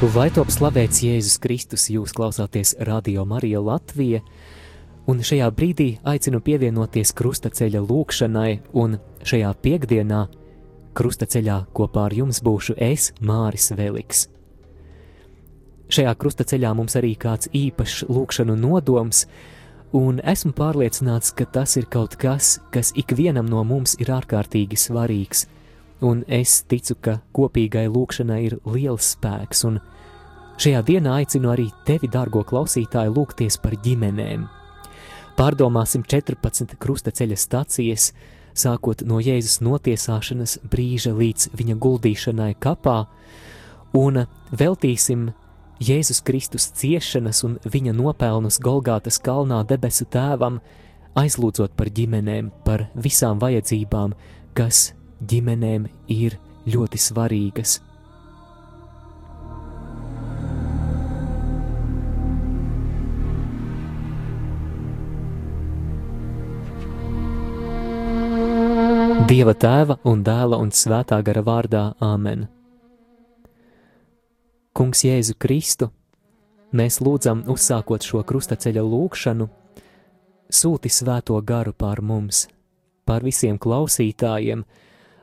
Lai top slavēts Jēzus Kristus, jūs klausāties Radio Marija Latvija, un šajā brīdī aicinu pievienoties krustaceļa lūkšanai, un šajā piekdienā krustaceļā kopā ar jums būšu es, Māris Veliks. Šajā krustaceļā mums arī kāds īpašs lūkšanu nodoms, un esmu pārliecināts, ka tas ir kaut kas, kas ikvienam no mums ir ārkārtīgi svarīgs – un es ticu, ka kopīgai lūkšanai ir liels spēks, un šajā dienā aicinu arī tevi, dārgo klausītāju, lūgties par ģimenēm. Pārdomāsim 14 krustaceļa stacijas, sākot no Jēzus notiesāšanas brīža līdz viņa guldīšanai kapā, un veltīsim Jēzus Kristus ciešanas un viņa nopelnus Golgātas kalnā debesu tēvam, aizlūdzot par ģimenēm, par visām vajadzībām, kas ģimenēm ir ļoti svarīgas. Dieva tēva un dēla un svētā gara vārdā Āmen. Kungs Jēzu Kristu, mēs lūdzam, uzsākot šo krustaceļa lūkšanu, sūti svēto garu pār mums, pār visiem klausītājiem,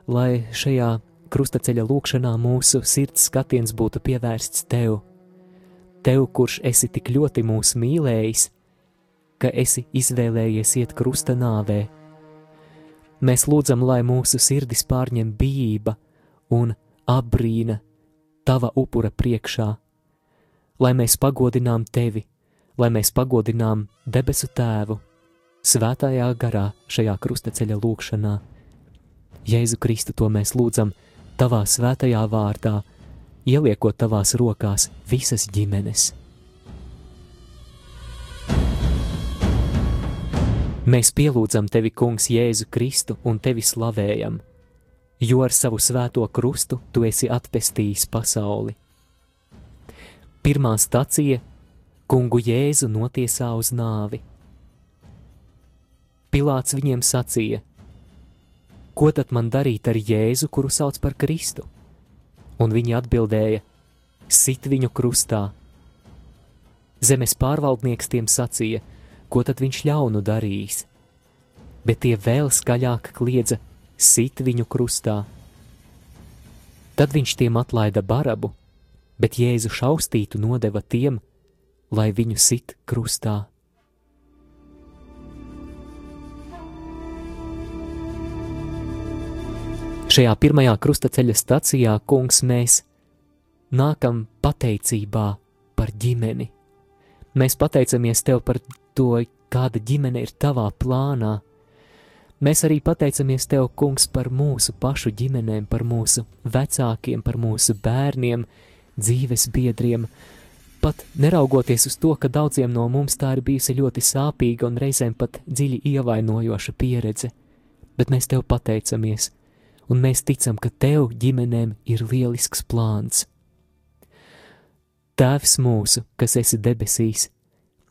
lai šajā krustaceļa lūkšanā mūsu sirds skatiens būtu pievērsts tev, tev, kurš esi tik ļoti mūs mīlējis, ka esi izvēlējies iet krusta nāvē. Mēs lūdzam, lai mūsu sirdis pārņem bijība un apbrīna tava upura priekšā, lai mēs pagodinām tevi, lai mēs pagodinām debesu tēvu, svētājā garā šajā krustaceļa lūkšanā Jēzu Kristu to mēs lūdzam tavā svētajā vārdā, ieliekot tavās rokās visas ģimenes. Mēs pielūdzam tevi, Kungs, Jēzu Kristu un tevi slavējam, jo ar savu svēto krustu tu esi atpestījis pasauli. Pirmā stacija - Kungu Jēzu notiesā uz nāvi. Pilāts viņiem sacīja: Ko tad man darīt ar Jēzu, kuru sauc par Kristu? Un viņi atbildēja: Sit viņu krustā. Zemes pārvaldnieks tiem sacīja, ko tad viņš ļaunu darīs, bet tie vēl skaļāk kliedza: Sit viņu krustā. Tad viņš tiem atlaida barabu, bet Jēzu šaustītu nodeva tiem, lai viņu sit krustā. Šajā pirmajā krustaceļa stacijā, kungs, mēs nākam pateicībā par ģimeni. Mēs pateicamies tev par to, kāda ģimene ir tavā plānā. Mēs arī pateicamies tev, kungs, par mūsu pašu ģimenēm, par mūsu vecākiem, par mūsu bērniem, dzīves biedriem. Pat neraugoties uz to, ka daudziem no mums tā ir bijusi ļoti sāpīga un reizēm pat dziļi ievainojoša pieredze, bet mēs tev pateicamies un mēs ticam, ka tev ģimenēm ir lielisks plāns. Tēvs mūsu, kas esi debesīs,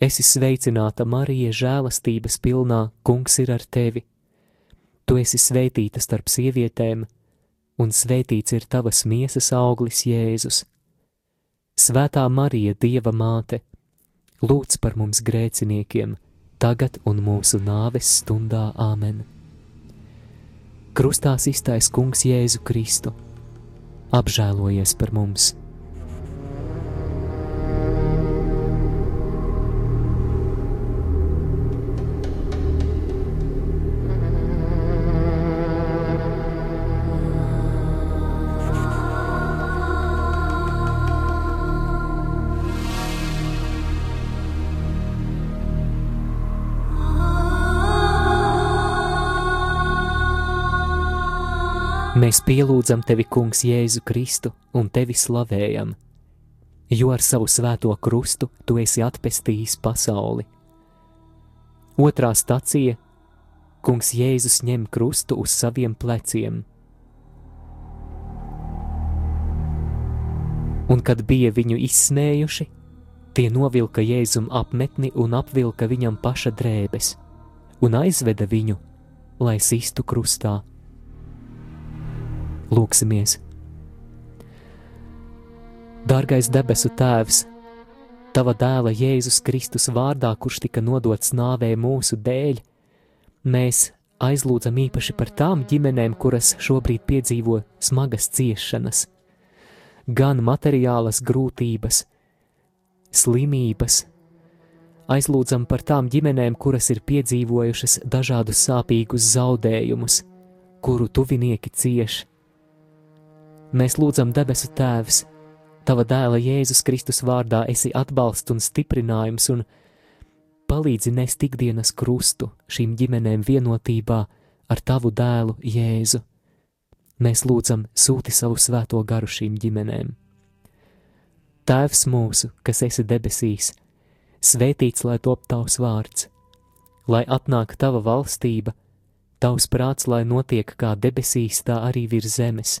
Esi sveicināta, Marija, žēlastības pilnā, Kungs ir ar tevi. Tu esi svētīta starp sievietēm, un svētīts ir tavas miesas auglis, Jēzus. Svētā Marija, Dieva māte, lūdz par mums grēciniekiem, tagad un mūsu nāves stundā Āmen. Krustā iztais Kungs Jēzu Kristu, apžēlojies par mums! Mēs pielūdzam tevi, Kungs, Jēzu Kristu un tevi slavējam, jo ar savu svēto krustu tu esi atpestījis pasauli. Otrā stacija - Kungs Jēzus ņem krustu uz saviem pleciem. Un kad bija viņu izsmējuši, tie novilka Jēzum apmetni un apvilka viņam paša drēbes, un aizveda viņu, lai sistu krustā. Lūksimies! Dārgais debesu Tēvs, Tava dēla Jēzus Kristus vārdā, kurš tika nodots nāvē mūsu dēļ, mēs aizlūdzam īpaši par tām ģimenēm, kuras šobrīd piedzīvo smagas ciešanas, gan materiālas grūtības, slimības. Aizlūdzam par tām ģimenēm, kuras ir piedzīvojušas dažādus sāpīgus zaudējumus, kuru tuvinieki cieš. Mēs lūdzam debesu Tēvs, Tava dēla Jēzus Kristus vārdā esi atbalsts un stiprinājums un palīdzi nest ikdienas krustu šīm ģimenēm vienotībā ar Tavu dēlu Jēzu. Mēs lūdzam, sūti savu svēto garu šīm ģimenēm. Tēvs mūsu, kas esi debesīs, svētīts lai top tavs vārds, lai atnāk tava valstība, tavs prāts, lai notiek kā debesīs, tā arī virs zemes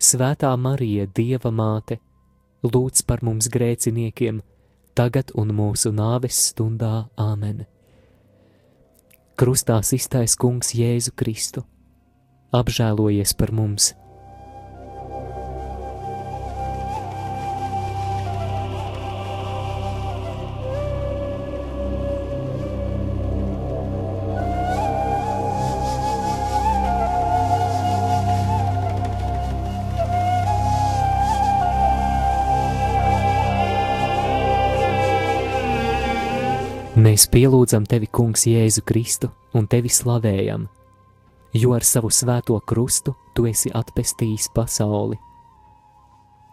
Svētā Marija, Dieva māte, lūdz par mums grēciniekiem, tagad un mūsu nāves stundā Āmen. Krustā iztais Kungs Jēzu Kristu, apžēlojies par mums! Mēs pielūdzam tevi, Kungs, Jēzu Kristu un tevi slavējam, jo ar savu svēto krustu tu esi atpestījis pasauli.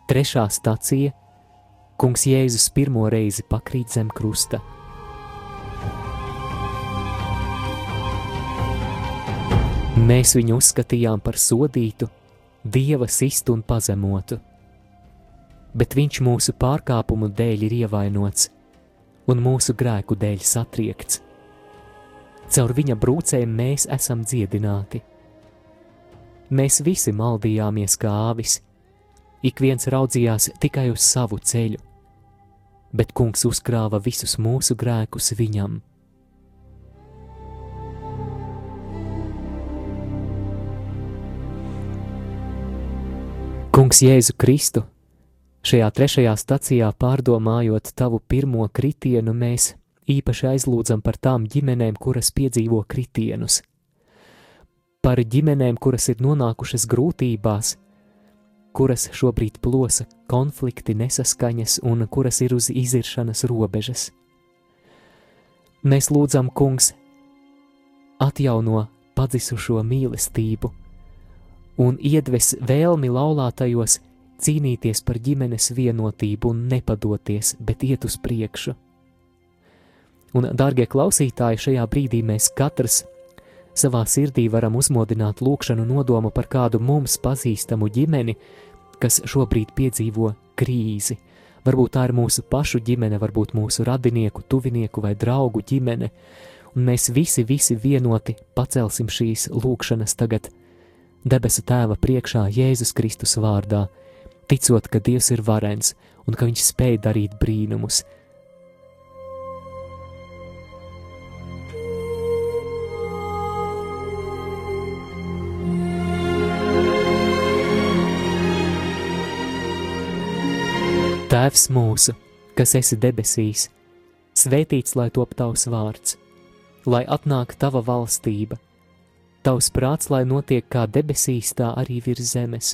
Trešā stacija - Kungs Jēzus pirmo reizi pakrīt zem krusta. Mēs viņu uzskatījām par sodītu, dieva sistu un pazemotu, bet viņš mūsu pārkāpumu dēļ ir ievainots un mūsu grēku dēļ satriekts. Caur viņa brūcēm mēs esam dziedināti. Mēs visi maldījāmies kā āvis, ik viens raudzījās tikai uz savu ceļu, bet kungs uzkrāva visus mūsu grēkus viņam. Kungs Jēzu Kristu Šajā trešajā stacijā pārdomājot tavu pirmo kritienu, mēs īpaši aizlūdzam par tām ģimenēm, kuras piedzīvo kritienus, par ģimenēm, kuras ir nonākušas grūtībās, kuras šobrīd plosa konflikti, nesaskaņas un kuras ir uz iziršanas robežas. Mēs lūdzam, Kungs, atjauno padzisušo mīlestību un iedves vēlmi laulātajos cīnīties par ģimenes vienotību un nepadoties, bet iet uz priekšu. Un, dārgie klausītāji, šajā brīdī mēs katrs savā sirdī varam uzmodināt lūkšanu nodomu par kādu mums pazīstamu ģimeni, kas šobrīd piedzīvo krīzi. Varbūt tā ir mūsu pašu ģimene, varbūt mūsu radinieku, tuvinieku vai draugu ģimene, un mēs visi, visi vienoti pacelsim šīs lūkšanas tagad debesu Tēva priekšā Jēzus Kristus vārdā ticot, ka Dievs ir varens un ka Viņš spēj darīt brīnumus. Tēvs mūsu, kas esi debesīs, svētīts lai top tavs vārds, lai atnāk tava valstība, tavs prāts, lai notiek kā debesīs, tā arī virs zemes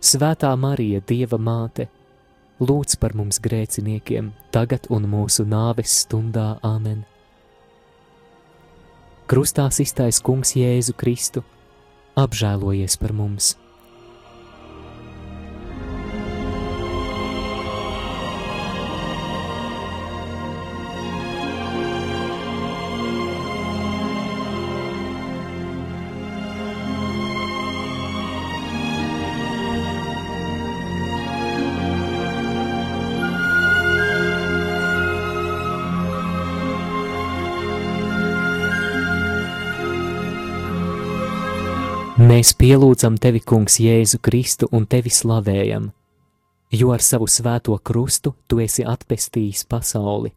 Svētā Marija, Dieva māte, lūdz par mums grēciniekiem, tagad un mūsu nāves stundā Āmen. Krustā iztais Kungs Jēzu Kristu, apžēlojies par mums! Mēs pielūdzam tevi, Kungs, Jēzu Kristu un tevi slavējam, jo ar savu svēto krustu tu esi atpestījis pasauli.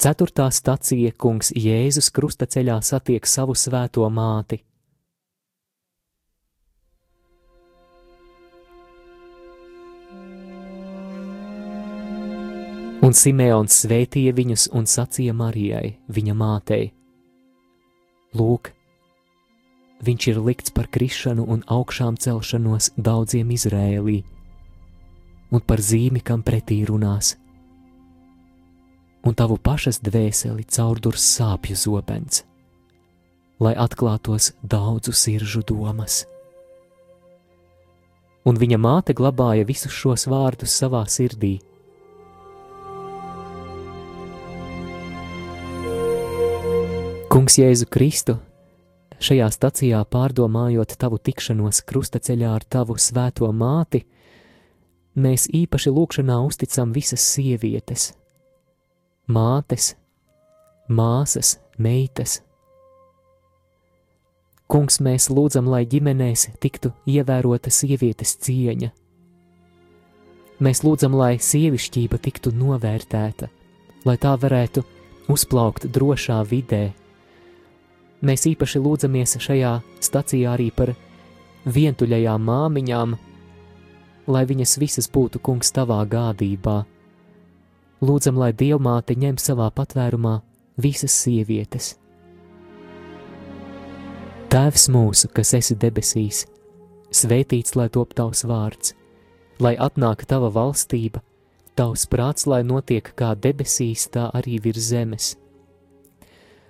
Ceturtā stacija Kungs Jēzus krusta ceļā satiek savu svēto māti. Un Simeons svētīja viņus un sacīja Marijai, viņa mātei: Lūk, viņš ir likts par krišanu un augšām celšanos daudziem Izrēlī, un par zīmi, kam pretī runās. Un tavu pašas dvēseli caurdurs sāpju zobens, lai atklātos daudzu siržu domas. Un viņa māte glabāja visus šos vārdus savā sirdī. Kungs Jēzu Kristu šajā stacijā pārdomājot tavu tikšanos krustaceļā ar tavu svēto māti, mēs īpaši lūkšanā uzticam visas sievietes, mātes, māsas, meitas. Kungs, mēs lūdzam, lai ģimenēs tiktu ievērota sievietes cieņa. Mēs lūdzam, lai sievišķība tiktu novērtēta, lai tā varētu uzplaukt drošā vidē, Mēs īpaši lūdzamies šajā stacijā arī par vientuļajām māmiņām, lai viņas visas būtu kungs tavā gādībā. Lūdzam, lai dievmāte ņem savā patvērumā visas sievietes. Tēvs mūsu, kas esi debesīs, svētīts lai top tavs vārds, lai atnāk tava valstība, tavs prāts, lai notiek kā debesīs, tā arī virs zemes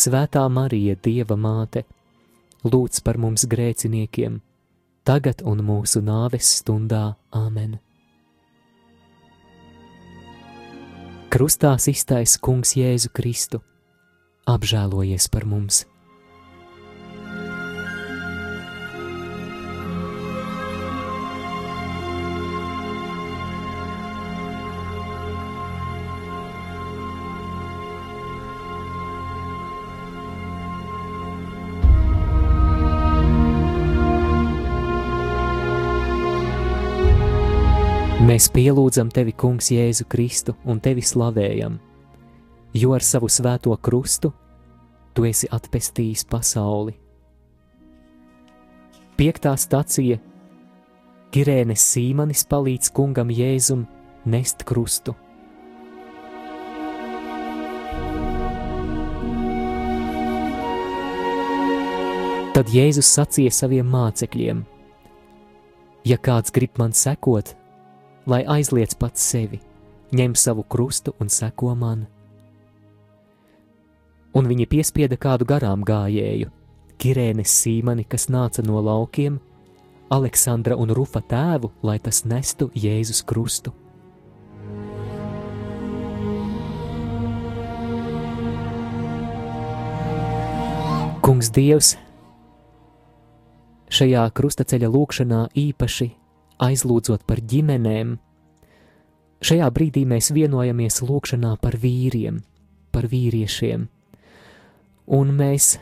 Svētā Marija, Dieva māte, lūdz par mums grēciniekiem, tagad un mūsu nāves stundā Āmen. Krustā iztais Kungs Jēzu Kristu, apžēlojies par mums! Mēs pielūdzam tevi, Kungs, Jēzu Kristu un tevi slavējam, jo ar savu svēto krustu tu esi atpestījis pasauli. Piektā stacija - Kirēnes Sīmanis palīdz kungam Jēzum nest krustu. Tad Jēzus sacīja saviem mācekļiem: Ja kāds grib man sekot, lai aizliec pats sevi, ņem savu krustu un seko man. Un viņi piespieda kādu garām gājēju, Kirēnes Sīmani, kas nāca no laukiem, Aleksandra un Rufa tēvu, lai tas nestu Jēzus krustu. Kungs Dievs, šajā krustaceļa lūkšanā īpaši aizlūdzot par ģimenēm, šajā brīdī mēs vienojamies lūkšanā par vīriem, par vīriešiem, un mēs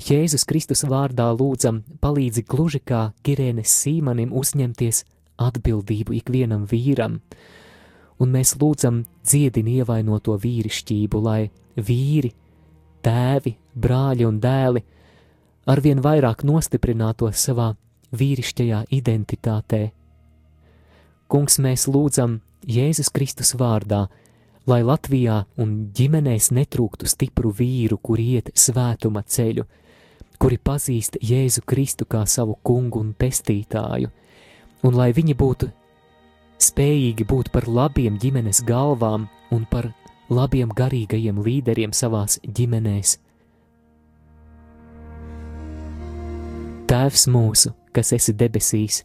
Jēzus Kristus vārdā lūdzam palīdzi gluži kā Kirēnes Sīmanim uzņemties atbildību ikvienam vīram, un mēs lūdzam dziedini ievainoto vīrišķību, lai vīri, tēvi, brāļi un dēli arvien vairāk nostiprinātos savā vīrišķajā identitātē. Kungs, mēs lūdzam Jēzus Kristus vārdā, lai Latvijā un ģimenēs netrūktu stipru vīru, kur iet svētuma ceļu, kuri pazīst Jēzu Kristu kā savu kungu un pestītāju, un lai viņi būtu spējīgi būt par labiem ģimenes galvām un par labiem garīgajiem līderiem savās ģimenēs. Tēvs mūsu, kas esi debesīs,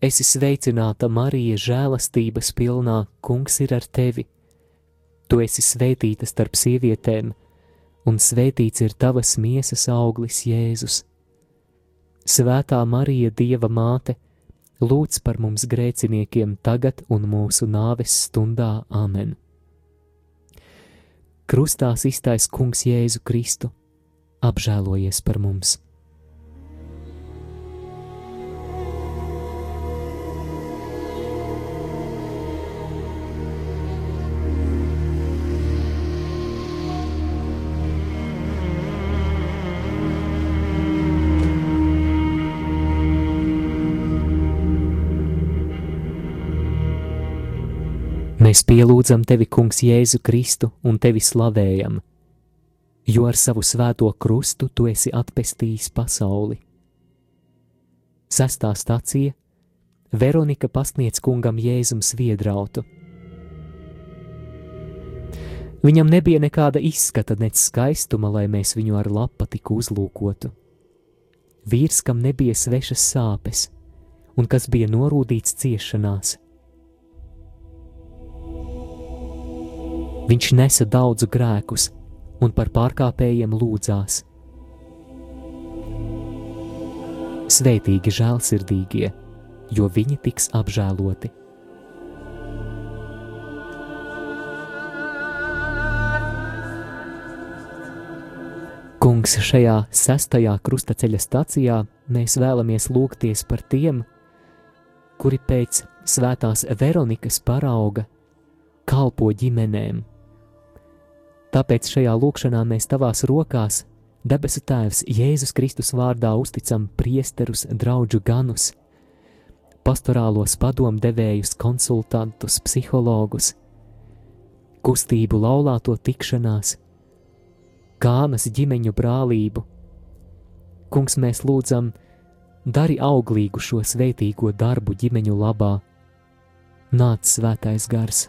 Esi sveicināta, Marija, žēlastības pilnā, Kungs ir ar tevi. Tu esi svētīta starp sievietēm, un svētīts ir tavas miesas auglis, Jēzus. Svētā Marija, Dieva māte, lūdz par mums grēciniekiem tagad un mūsu nāves stundā Āmen. Krustā iztais Kungs Jēzu Kristu, apžēlojies par mums! Mēs pielūdzam tevi, Kungs, Jēzu Kristu un tevi slavējam, jo ar savu svēto krustu tu esi atpestījis pasauli. Sestā stācija Veronika pasniedz kungam Jēzum sviedrautu. Viņam nebija nekāda izskata, nec skaistuma, lai mēs viņu ar lapatiku uzlūkotu. Vīrs, kam nebija svešas sāpes, un kas bija norūdīts ciešanās, Viņš nesa daudzu grēkus un par pārkāpējiem lūdzās. Svētīgi žēlsirdīgie, jo viņi tiks apžēloti. Kungs, šajā sestajā krustaceļa stacijā mēs vēlamies lūgties par tiem, kuri pēc svētās Veronikas parauga kalpo ģimenēm, Tāpēc šajā lūkšanā mēs tavās rokās, debesu Tēvs, Jēzus Kristus vārdā uzticam priesterus, draugu ganus, pastorālos padomdevējus, konsultantus, psihologus, kustību laulāto tikšanās, kānas ģimeņu brālību. Kungs, mēs lūdzam, dari auglīgu šo svētīgo darbu ģimeņu labā. Nāc svētais gars!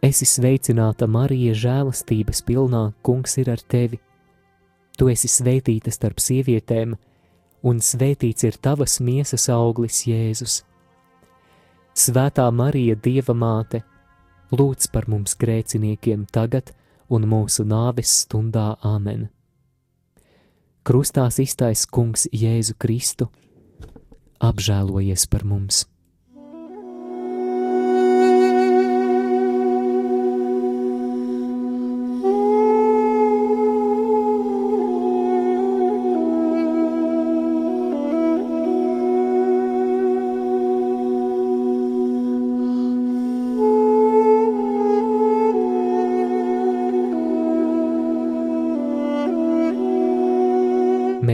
Esi sveicināta, Marija, žēlastības pilnā, Kungs ir ar tevi. Tu esi svētīta starp sievietēm, un svētīts ir tavas miesas auglis, Jēzus. Svētā Marija, Dieva māte, lūdz par mums grēciniekiem tagad un mūsu nāves stundā Āmen. Krustās iztais Kungs Jēzu Kristu, apžēlojies par mums!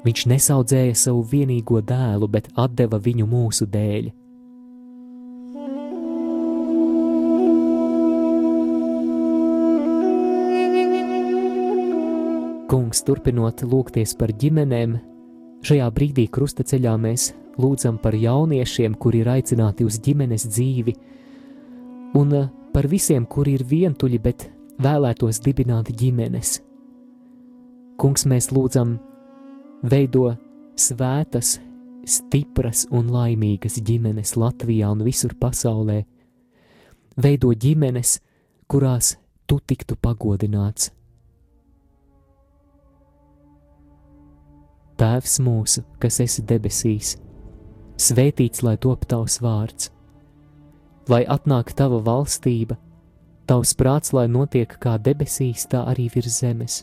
Viņš nesaudzēja savu vienīgo dēlu, bet deva viņu mūsu dēļ. Kungs, turpinot lūgties par ģimenēm, šajā brīdī krustaceļā mēs lūdzam par jauniešiem, kuri ir aicināti uz ģimenes dzīvi, un eh, par visiem, kuri ir vientuļi, bet vēlētos dibināt ģimenes. Kungs, mēs lūdzam, veido svētas, stipras un laimīgas ģimenes Latvijā un visur pasaulē, veido ģimenes, kurās tu tiktu pagodināts. Tēvs mūsu, kas esi debesīs, svētīts lai top tavs vārds, lai atnāk tava valstība, tavs prāts, lai notiek kā debesīs, tā arī virs zemes.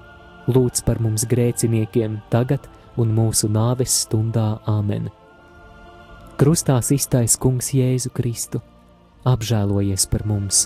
lūdz par mums grēciniekiem tagad un mūsu nāves stundā Āmen. Krustā iztais Kungs Jēzu Kristu, apžēlojies par mums!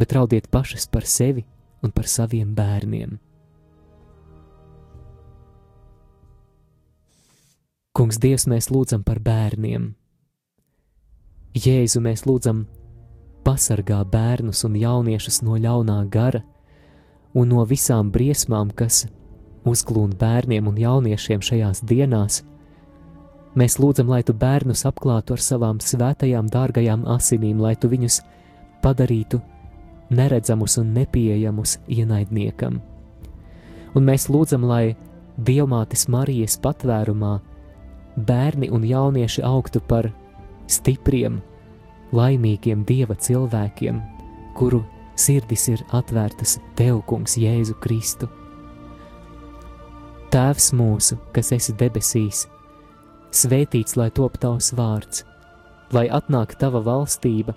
Bet raudiet pašas par sevi un par saviem bērniem. Kungs, Dievs, mēs lūdzam par bērniem. Jēzu mēs lūdzam, pasargā bērnus un jauniešus no ļaunā gara un no visām briesmām, kas uzklūna bērniem un jauniešiem šajās dienās. Mēs lūdzam, lai tu bērnus apklātu ar savām svētajām, dārgajām asinīm, lai tu viņus padarītu neredzamus un nepieejamus ienaidniekam. Un mēs lūdzam, lai Dievmātes Marijas patvērumā bērni un jaunieši augtu par stipriem, laimīgiem Dieva cilvēkiem, kuru sirdis ir atvērtas Tev, Kungs, Jēzu Kristu. Tēvs mūsu, kas esi debesīs, svētīts lai top tavs vārds, lai atnāk tava valstība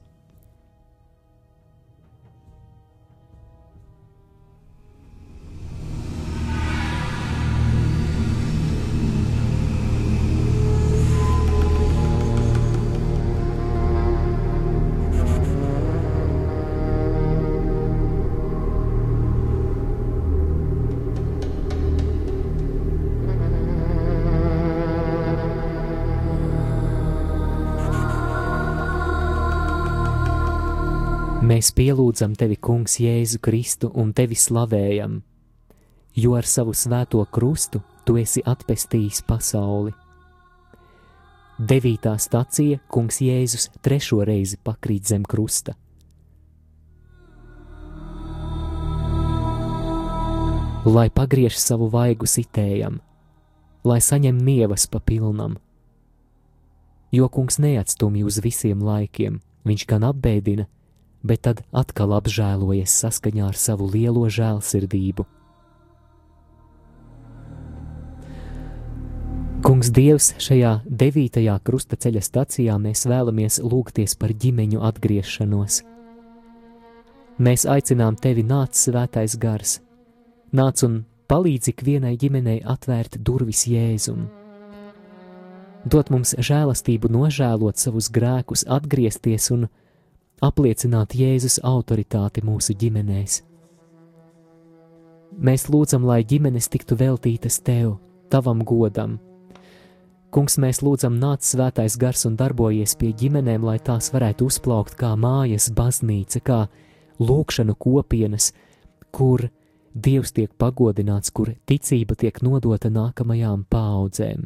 Mēs pielūdzam tevi, Kungs, Jēzu Kristu un tevi slavējam, jo ar savu svēto krustu tu esi atpestījis pasauli. Devītā stacija Kungs Jēzus trešo reizi pakrīt zem krusta. Lai pagriež savu vaigu sitējam, lai saņem nievas pa pilnam. Jo kungs neatstumj uz visiem laikiem, viņš gan apbēdina, bet tad atkal apžēlojas saskaņā ar savu lielo žēlsirdību. Kungs Dievs, šajā devītajā krustaceļa stacijā mēs vēlamies lūgties par ģimeņu atgriešanos. Mēs aicinām tevi nāc svētais gars, nāc un palīdzi ikvienai ģimenei atvērt durvis Jēzum. Dot mums žēlastību nožēlot savus grēkus, atgriezties un apliecināt Jēzus autoritāti mūsu ģimenēs. Mēs lūdzam, lai ģimenes tiktu veltītas tev, tavam godam. Kungs, mēs lūdzam, nāc svētais gars un darbojies pie ģimenēm, lai tās varētu uzplaukt kā mājas, baznīca, kā lūkšanu kopienas, kur Dievs tiek pagodināts, kur ticība tiek nodota nākamajām paudzēm.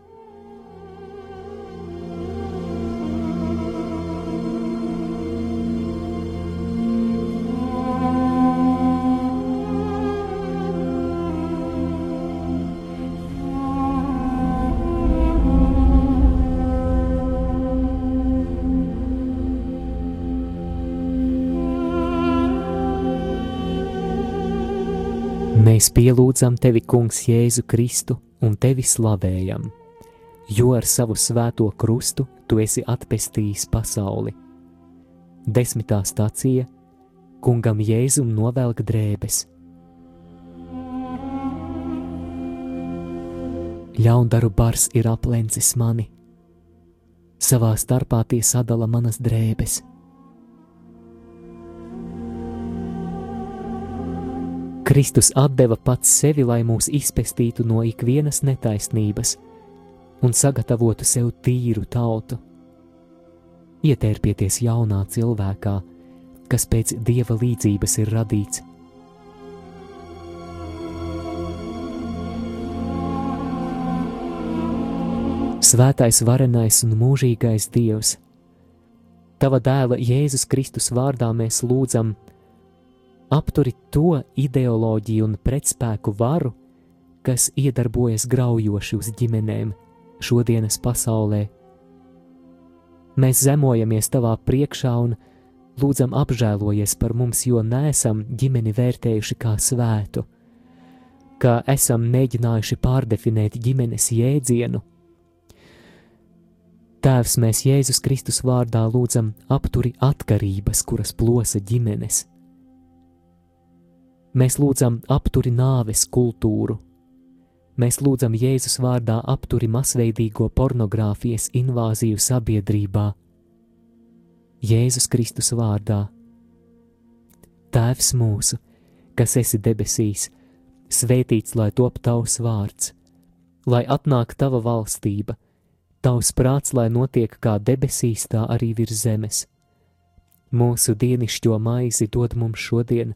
Mēs pielūdzam tevi, Kungs, Jēzu Kristu un tevi slavējam, jo ar savu svēto krustu tu esi atpestījis pasauli. Desmitā stācija Kungam Jēzum novelk drēbes. Ļaundaru bars ir aplencis mani, savā starpā tie sadala manas drēbes Kristus deva pats sevi, lai mūs izpestītu no ikvienas netaisnības un sagatavotu sev tīru tautu. Ietērpieties jaunā cilvēkā, kas pēc dieva līdzības ir radīts. Svētais, varenais un mūžīgais Dievs, Tava dēla Jēzus Kristus vārdā mēs lūdzam, apturi to ideoloģiju un pretspēku varu, kas iedarbojas graujoši uz ģimenēm šodienas pasaulē. Mēs zemojamies tavā priekšā un lūdzam apžēlojies par mums, jo neesam ģimeni vērtējuši kā svētu, kā esam mēģinājuši pārdefinēt ģimenes jēdzienu. Tēvs, mēs Jēzus Kristus vārdā lūdzam apturi atkarības, kuras plosa ģimenes Mēs lūdzam apturi nāves kultūru. Mēs lūdzam Jēzus vārdā apturi masveidīgo pornogrāfijas invāziju sabiedrībā. Jēzus Kristus vārdā. Tēvs mūsu, kas esi debesīs, svētīts lai top tavs vārds, lai atnāk tava valstība, tavs prāts, lai notiek kā debesīs, tā arī virs zemes. Mūsu dienišķo maizi dod mums šodien,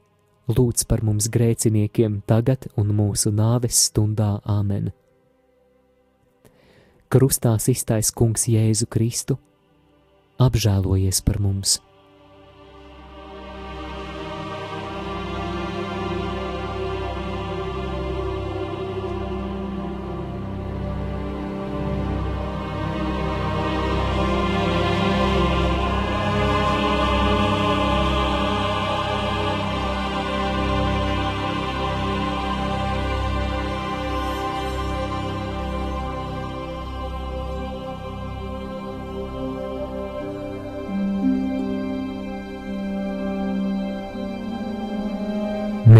lūdz par mums grēciniekiem tagad un mūsu nāves stundā Āmen. Krustā iztais Kungs Jēzu Kristu, apžēlojies par mums!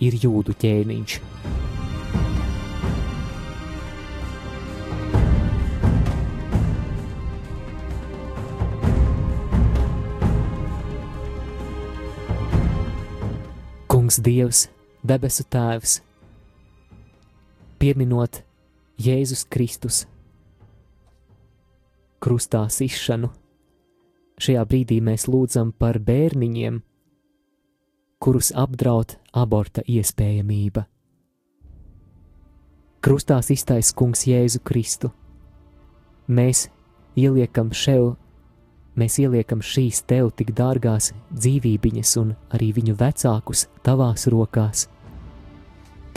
ir jūdu ķēniņš. Kungs Dievs, debesu Tēvs, pieminot Jēzus Kristus krustā izšanu, šajā brīdī mēs lūdzam par bērniņiem, kurus apdraud aborta iespējamība. Krustā iztaisa kungs Jēzu Kristu. Mēs ieliekam šev, mēs ieliekam šīs tev tik dārgās dzīvībiņas un arī viņu vecākus tavās rokās.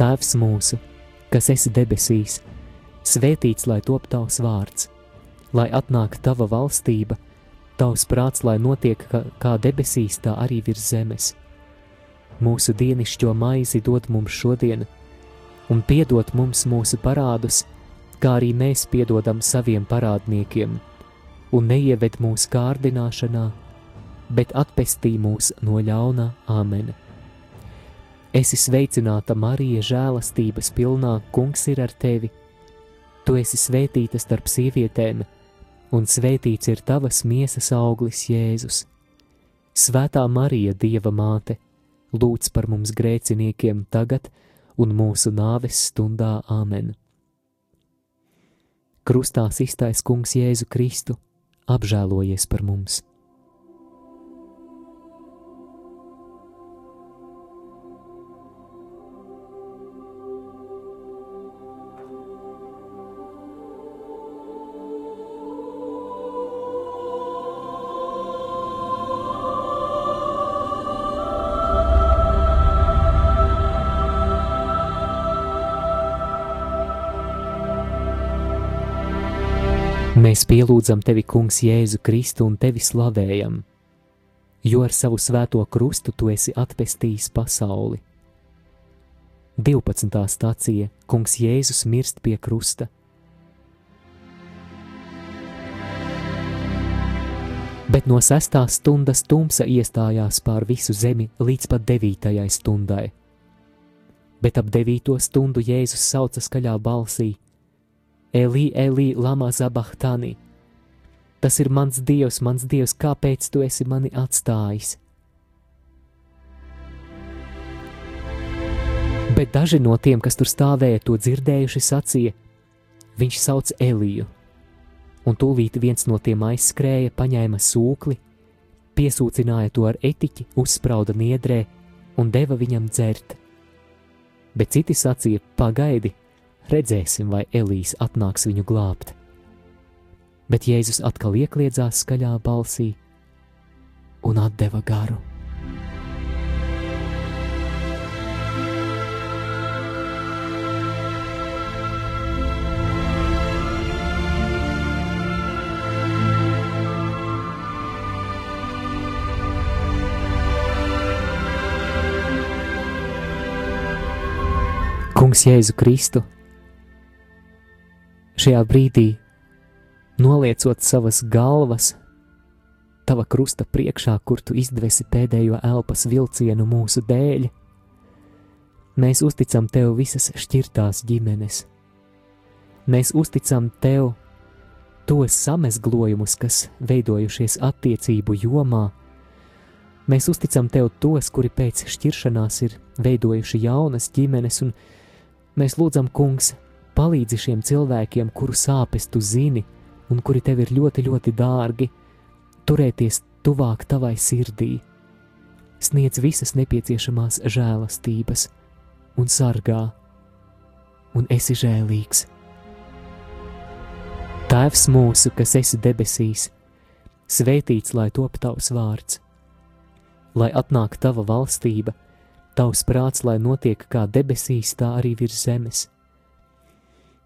Tēvs mūsu, kas esi debesīs, svētīts lai top tavs vārds, lai atnāk tava valstība, tavs prāts, lai notiek kā debesīs, tā arī virs zemes mūsu dienascho maizi dod mums šodien, un piedod mums mūsu parādus, kā arī mēs piedodam saviem parādniekiem, un neieved mūsu kārdināšanā, bet atpestī mūs no ļauna Āmen. Esi sveicināta, Marija, žēlastības pilnā, Kungs ir ar tevi. Tu esi svētīta starp sievietēm, un svētīts ir tavas miesas auglis, Jēzus. Svētā Marija, Dieva māte! Lūdz par mums grēciniekiem tagad un mūsu nāves stundā Āmen. Krustā iztais Kungs Jēzu Kristu, apžēlojies par mums! Mēs pielūdzam tevi, Kungs, Jēzu Kristu un tevi slavējam, jo ar savu svēto krustu tu esi atpestījis pasauli. 12. stācija Kungs Jēzus mirst pie krusta. Bet no sestās stundas tumsa iestājās pār visu zemi līdz pat devītajai stundai. Bet ap devīto stundu Jēzus sauca skaļā balsī: Elī, Elī, Lama Zabahtani. Tas ir mans dievs, mans dievs, kāpēc tu esi mani atstājis? Bet daži no tiem, kas tur stāvēja, to dzirdējuši, sacīja: Viņš sauc Eliju. Un tūlīt viens no tiem aizskrēja, paņēma sūkli, piesūcināja to ar etiķi, uzsprauda niedrē un deva viņam dzert. Bet citi sacīja: Pagaidi, redzēsim, vai Elīs atnāks viņu glābt. Bet Jēzus atkal iekļiedzās skaļā balsī un atdeva garu. Kungs, Jēzu Kristu, šajā brīdī noliecot savas galvas tava krusta priekšā, kur tu izdvesi pēdējo elpas vilcienu mūsu dēļ, mēs uzticam tev visas šķirtās ģimenes. Mēs uzticam tev tos samezglojumus, kas veidojušies attiecību jomā. Mēs uzticam tev tos, kuri pēc šķiršanās ir veidojuši jaunas ģimenes, un mēs lūdzam, kungs, palīdzi šiem cilvēkiem, kuru sāpes tu zini, un kuri tev ir ļoti, ļoti dārgi, turēties tuvāk tavai sirdī. Sniedz visas nepieciešamās žēlastības un sargā, un esi žēlīgs. Tēvs mūsu, kas esi debesīs, svētīts lai top tavs vārds, lai atnāk tava valstība, tavs prāts, lai notiek kā debesīs, tā arī virs zemes.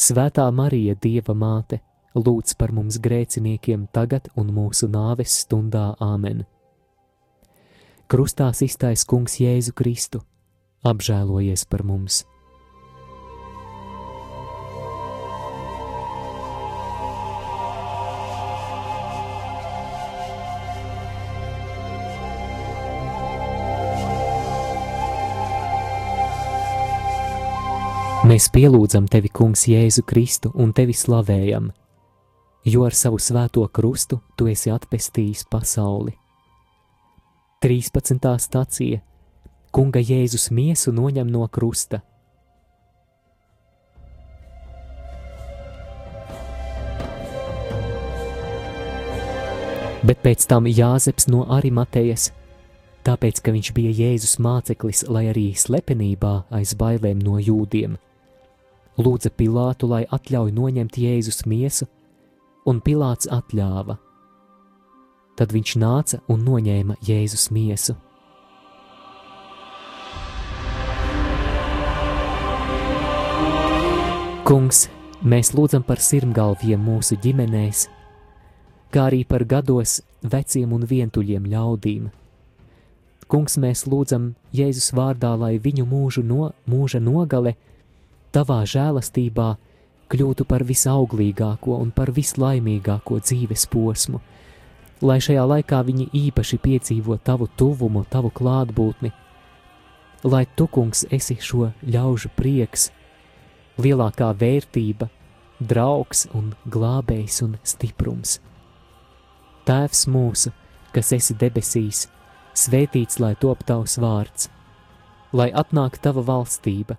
Svētā Marija, Dieva māte! lūdz par mums grēciniekiem tagad un mūsu nāves stundā Āmen. Krustā iztais Kungs Jēzu Kristu, apžēlojies par mums! Mēs pielūdzam tevi, Kungs, Jēzu Kristu un tevi slavējam jo ar savu svēto krustu tu esi atpestījis pasauli. 13. stācija Kunga Jēzus miesu noņem no krusta. Bet pēc tam Jāzeps no Arimatejas, tāpēc ka viņš bija Jēzus māceklis, lai arī slepenībā aiz bailēm no jūdiem, lūdza Pilātu, lai atļauj noņemt Jēzus miesu un Pilārs atļāva. Tad viņš nāca un noņēma Jēzus miesu. Kungs, mēs lūdzam par sirmgalviem mūsu ģimenēs, kā arī par gados veciem un vientuļiem ļaudīm. Kungs, mēs lūdzam Jēzus vārdā, lai viņu mūžu no, mūža nogale tavā žēlastībā kļūtu par visauglīgāko un par vislaimīgāko dzīves posmu, lai šajā laikā viņi īpaši piedzīvo tavu tuvumu, tavu klātbūtni, lai tu, kungs, esi šo ļaužu prieks, lielākā vērtība, draugs un glābējs un stiprums. Tēvs mūsu, kas esi debesīs, svētīts lai top tavs vārds, lai atnāk tava valstība,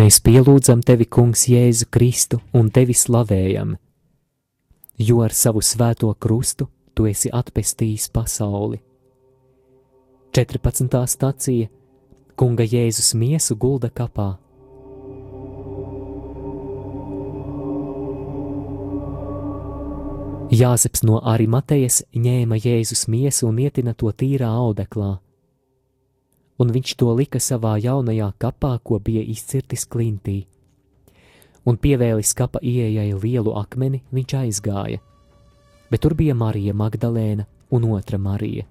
Mēs pielūdzam tevi, Kungs, Jēzu Kristu un tevi slavējam, jo ar savu svēto krustu tu esi atpestījis pasauli. 14. stacija Kunga Jēzus miesu gulda kapā. Jāzeps no Arimatejas ņēma Jēzus miesu un ietina to tīrā audeklā, un viņš to lika savā jaunajā kapā, ko bija izcirtis klintī. Un pievēlis kapa ieejai lielu akmeni, viņš aizgāja, bet tur bija Marija Magdalēna un otra Marija.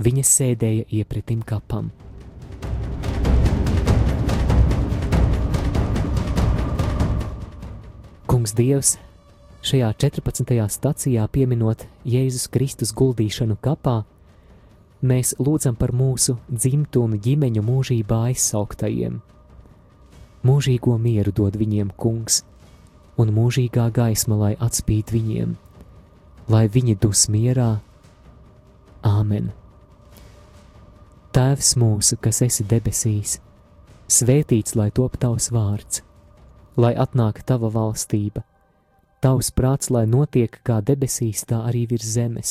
Viņas sēdēja iepretim kapam. Kungs Dievs šajā 14. stacijā pieminot Jēzus Kristus guldīšanu kapā, mēs lūdzam par mūsu dzimtu un ģimeņu mūžībā aizsauktajiem. Mūžīgo mieru dod viņiem kungs, un mūžīgā gaisma lai atspīd viņiem, lai viņi dus mierā. Āmen! Tēvs mūsu, kas esi debesīs, svētīts lai top tavs vārds, lai atnāk tava valstība Tavs prāts, lai notiek kā debesīs, tā arī virs zemes.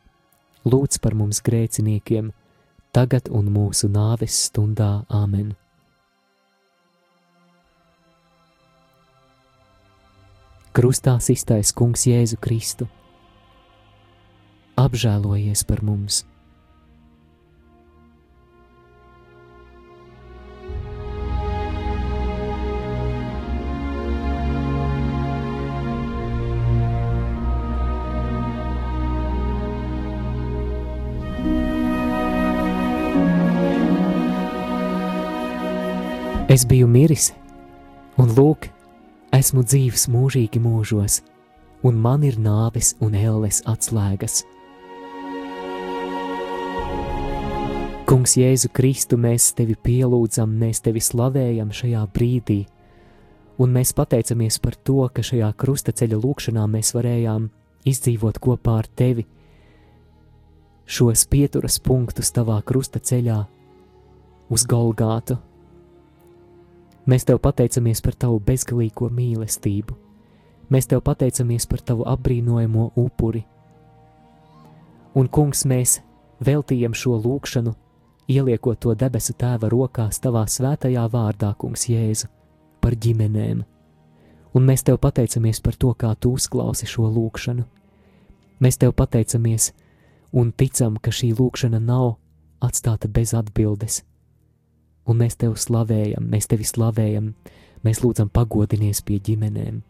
lūdz par mums grēciniekiem, tagad un mūsu nāves stundā Āmen. Krustā iztaisa Kungs Jēzu Kristu. Apžēlojies par mums! Es biju miris, un lūk, esmu dzīves mūžīgi mūžos, un man ir nāves un ēles atslēgas. Kungs, Jēzu Kristu, mēs tevi pielūdzam, mēs tevi slavējam šajā brīdī, un mēs pateicamies par to, ka šajā krustaceļa lūkšanā mēs varējām izdzīvot kopā ar tevi. Šos pieturas punktus tavā krustaceļā uz Golgātu Mēs tev pateicamies par tavu bezgalīgo mīlestību. Mēs tev pateicamies par tavu apbrīnojamo upuri. Un, kungs, mēs veltījam šo lūgšanu, ieliekot to debesu tēva rokās tavā svētajā vārdā, kungs, Jēzu, par ģimenēm. Un mēs tev pateicamies par to, kā tu uzklausi šo lūgšanu. Mēs tev pateicamies un ticam, ka šī lūgšana nav atstāta bez atbildes un mēs tevi slavējam, mēs tevi slavējam, mēs lūdzam pagodinies pie ģimenēm.